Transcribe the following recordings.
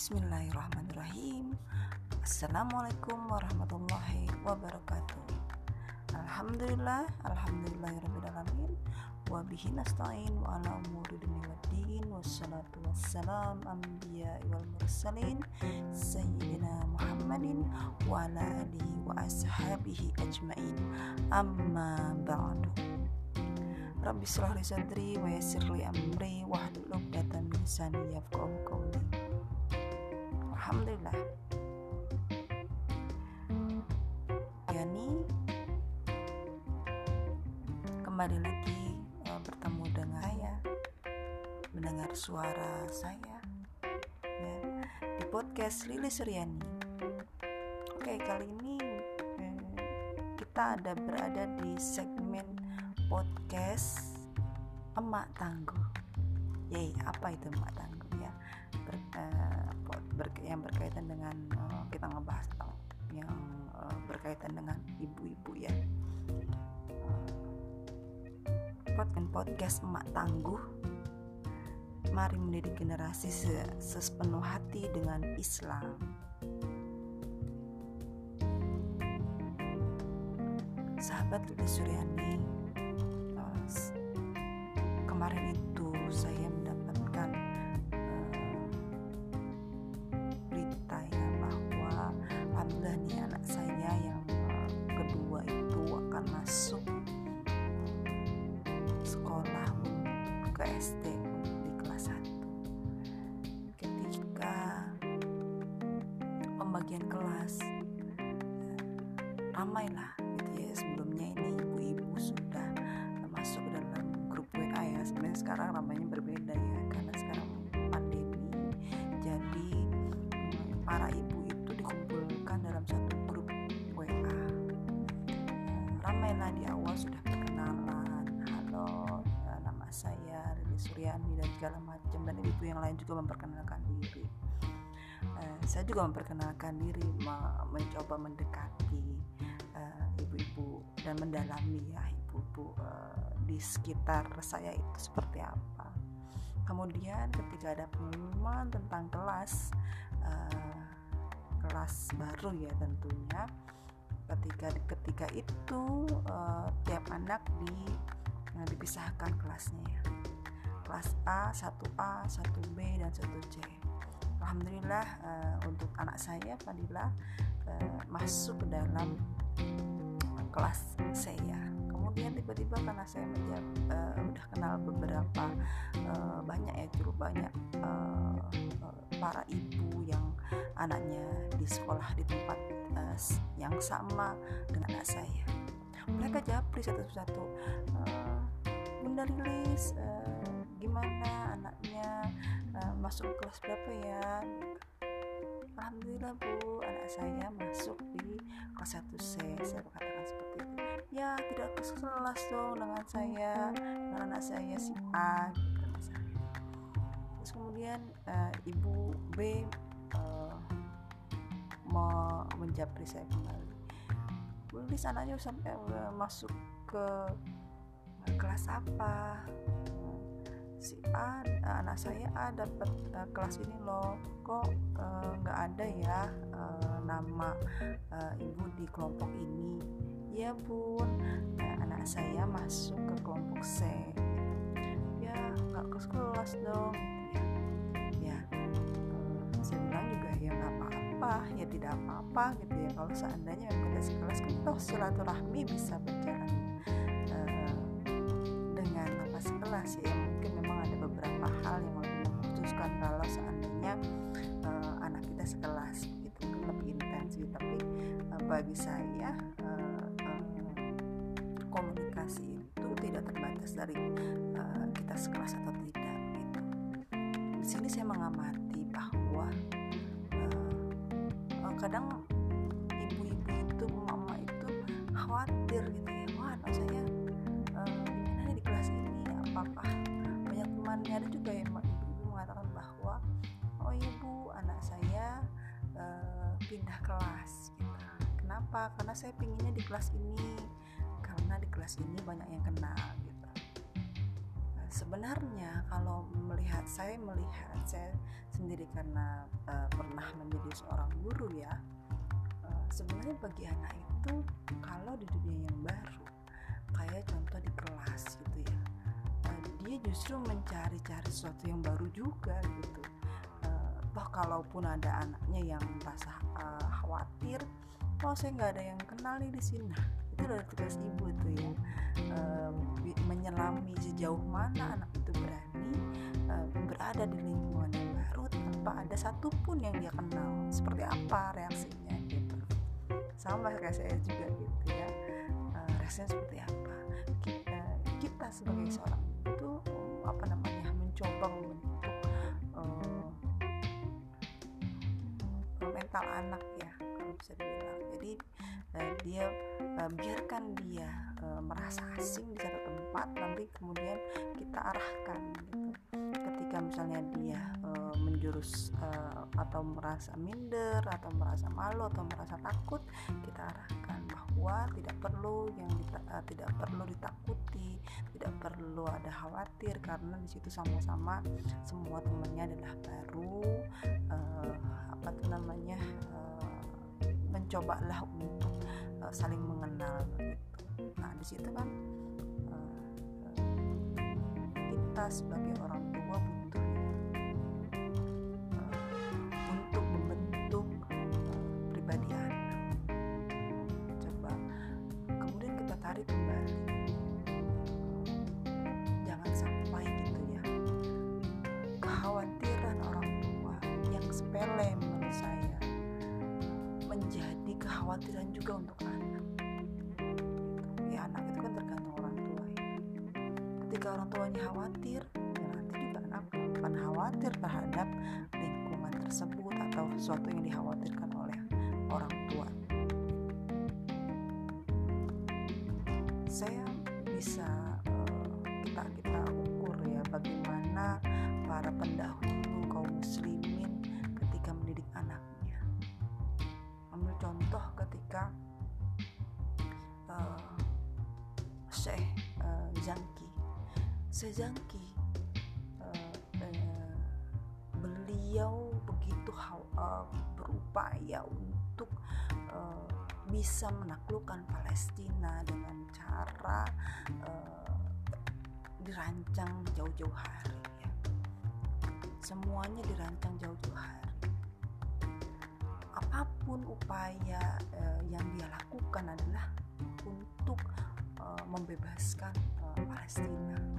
Bismillahirrahmanirrahim. Assalamualaikum warahmatullahi wabarakatuh. Alhamdulillah Alhamdulillahirrahmanirrahim Wabihi nasta'in wa ala umuri dunia wa din. Wassalatu wassalam Anbiya wal mursalin. Sayyidina Muhammadin Wa ala alihi wa ashabihi ajmain. Amma ba'du. Rabbi syrah li sadri wa yassir li amri wahlul 'uqdatam min lisani yafqahu qawli Alhamdulillah. Yani kembali lagi uh, bertemu dengan saya. mendengar suara saya ya, di podcast Lili Suryani. Oke kali ini eh, kita ada berada di segmen podcast Emak Tangguh. Yey, apa itu Emak Tangguh ber, yang berkaitan dengan uh, kita ngebahas tentang yang uh, berkaitan dengan ibu-ibu ya. Podcast podcast emak tangguh. Mari mendidik generasi sepenuh hati dengan Islam. Sahabat Lili Suryani kemarin itu pembagian kelas. Ramailah gitu ya sebelumnya ini ibu-ibu sudah masuk dalam grup WA ya. Sebenarnya sekarang ramainya berbeda ya karena sekarang pandemi. Jadi para ibu itu dikumpulkan dalam satu grup WA ramailah di awal sudah perkenalan halo nama saya Lili Suryani dan segala macam. Dan ibu yang lain juga memperkenalkan diri saya juga memperkenalkan diri mencoba mendekati ibu-ibu dan mendalami ya ibu-ibu uh, di sekitar saya itu seperti apa. Kemudian ketika ada pengumuman tentang kelas uh, kelas baru ya tentunya ketika ketika itu uh, tiap anak di uh, dipisahkan kelasnya ya. Kelas A, 1A, 1B dan 1C. Alhamdulillah uh, untuk anak saya Fadila uh, masuk ke dalam kelas saya. Kemudian tiba-tiba karena saya menjawab uh, udah kenal beberapa uh, banyak ya cukup banyak uh, para ibu yang anaknya di sekolah di tempat uh, yang sama dengan anak saya. Mereka japri satu-satu uh, Bunda Lilis uh, gimana anaknya uh, masuk kelas berapa ya? Alhamdulillah Bu. Anak saya masuk di kelas 1C saya katakan seperti itu. Ya tidak kelas dong dengan saya dengan anak saya si A gitu terus kemudian uh, ibu B uh, menjapri saya kembali. Bulis anaknya sampai uh, masuk ke kelas apa si A anak saya A dapat uh, kelas ini loh. Kok nggak uh, ada ya uh, nama uh, ibu di kelompok ini? Ya bun uh, anak saya masuk ke kelompok C. Ya nggak ke kelas dong. Ya uh, saya bilang juga ya nggak apa-apa. Ya tidak apa-apa gitu ya. Kalau seandainya kita sekelas kan toh silaturahmi bisa berjalan sekelas ya kalau seandainya uh, anak kita sekelas gitu lebih intensif tapi uh, bagi saya uh, komunikasi itu tidak terbatas dari uh, kita sekelas atau tidak gitu. Di sini saya mengamati bahwa uh, kadang ibu-ibu itu mama itu khawatir gitu ya. Wah saya uh, di kelas ini? Apakah banyak temannya? Ada juga yang pindah kelas gitu. kenapa? Karena saya pinginnya di kelas ini. Karena di kelas ini banyak yang kenal gitu. Sebenarnya kalau melihat saya melihat saya sendiri karena uh, pernah menjadi seorang guru ya uh, sebenarnya bagi anak itu kalau di dunia yang baru kayak contoh di kelas gitu ya dia justru mencari-cari sesuatu yang baru juga gitu toh kalaupun ada anaknya yang merasa uh, khawatir oh saya nggak ada yang kenal nih di sini. Nah itu adalah tugas ibu itu ya. Uh, menyelami sejauh mana anak itu berani uh, berada di lingkungan yang baru tanpa ada satupun yang dia kenal. Seperti apa reaksinya gitu. Sama kayak saya juga gitu ya. Uh, reaksinya seperti apa? Kita, kita sebagai seorang itu apa namanya mencoba membentuk mental anak ya kalau bisa dibilang. Jadi uh, dia uh, biarkan dia uh, merasa asing di satu tempat nanti kemudian kita arahkan gitu. Ketika misalnya dia uh, menjurus uh, atau merasa minder atau merasa malu atau merasa takut kita arahkan bahwa tidak perlu yang dita- tidak perlu ditakuti tidak perlu ada khawatir karena di situ sama-sama semua temannya adalah baru uh, apa tuh namanya uh, mencobalah untuk uh, saling mengenal gitu. Nah di situ kan uh, kita sebagai orang kekhawatiran juga untuk anak. Ya anak itu kan tergantung orang tua ya. Ketika orang tuanya khawatir ya nanti juga anak akan khawatir terhadap lingkungan tersebut atau sesuatu yang dikhawatirkan oleh orang tua Syekh Zangki uh, uh, beliau begitu uh, berupaya untuk uh, bisa menaklukkan Palestina dengan cara uh, dirancang jauh-jauh hari ya. semuanya dirancang jauh-jauh hari apa pun upaya uh, yang dia lakukan adalah untuk uh, membebaskan uh, Palestina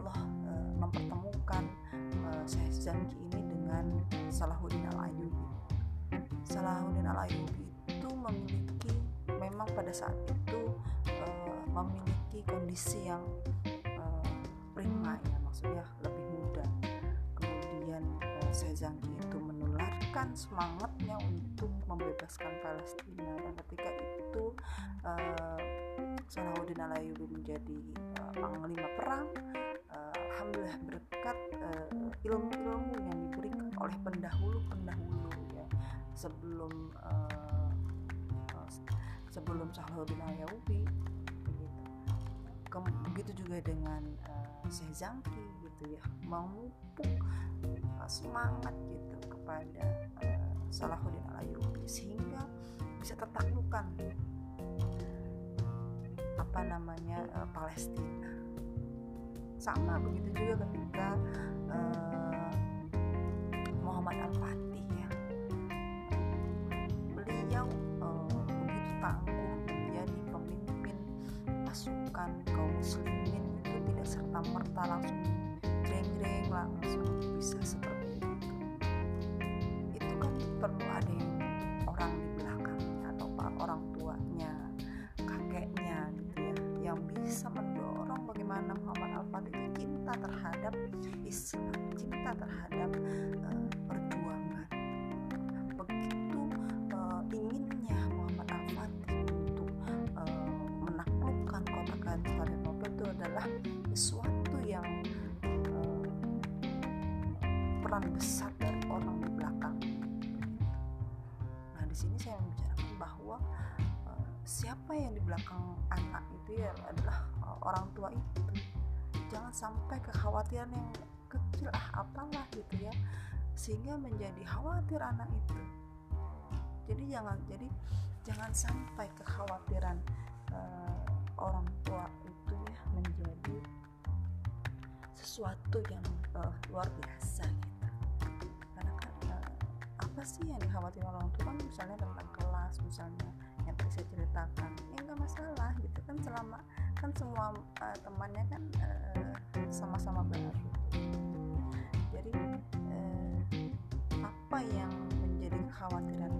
Allah uh, mempertemukan uh, Syekh Zanki ini dengan Salahuddin Al-Ayyubi Salahuddin Al-Ayyubi itu memiliki memang pada saat itu uh, memiliki kondisi yang uh, prima ya maksudnya lebih muda. Kemudian uh, Sezangki itu menularkan semangatnya untuk membebaskan Palestina. Dan ketika itu uh, Salahuddin Al-Ayyubi menjadi uh, panglima perang Alhamdulillah berkat uh, ilmu-ilmu yang diberikan oleh pendahulu-pendahulu ya. Sebelum uh, uh, sebelum Salahuddin Al-Ayyubi begitu. Juga dengan uh, Syekh Zangki gitu ya. Memupuk uh, semangat gitu kepada uh, Salahuddin Al-Ayyubi sehingga bisa tertaklukkan apa namanya uh, Palestina sama begitu juga ketika uh, Muhammad Al-Fatih ya. Beliau uh, begitu tangguh menjadi pemimpin pasukan kaum muslimin itu tidak serta merta langsung adalah sesuatu yang uh, peran besar dari orang di belakang. Nah di sini saya membicarakan bahwa uh, siapa yang di belakang anak itu ya adalah uh, orang tua itu jangan sampai kekhawatiran yang kecil ah apalah gitu ya sehingga menjadi khawatir anak itu jadi jangan jadi jangan sampai kekhawatiran uh, orang tua sesuatu yang uh, luar biasa gitu. Karena uh, apa sih yang dikhawatirkan orang tua? Kan misalnya tentang kelas misalnya yang saya ceritakan. Ya nggak masalah gitu. Kan selama kan semua uh, temannya kan sama-sama uh, benar jadi uh, apa yang menjadi kekhawatiran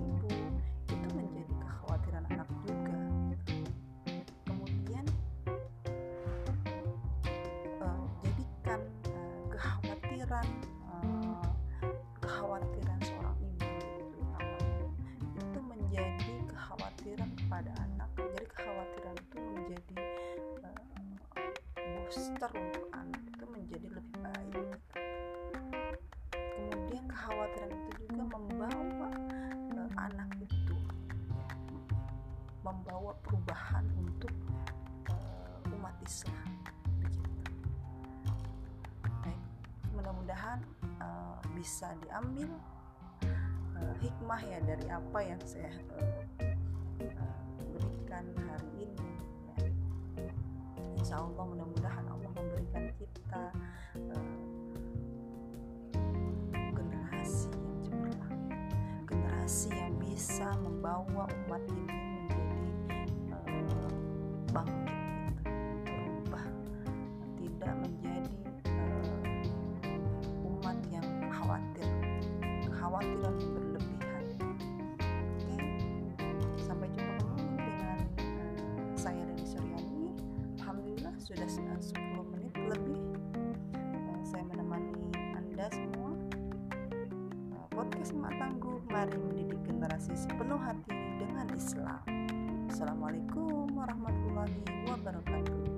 booster untuk itu menjadi lebih baik kemudian kekhawatiran itu juga membawa uh, anak itu membawa perubahan untuk uh, umat Islam begitu. Baik, mudah-mudahan uh, bisa diambil uh, hikmah ya dari apa yang saya uh, berikan hari ini. Ya. Insya Allah mudah-mudahan kita uh, generasi yang cemerlang, generasi yang bisa membawa umat ini bangkit gitu, podcast Mak Tangguh mari mendidik generasi sepenuh hati dengan Islam. Assalamualaikum warahmatullahi wabarakatuh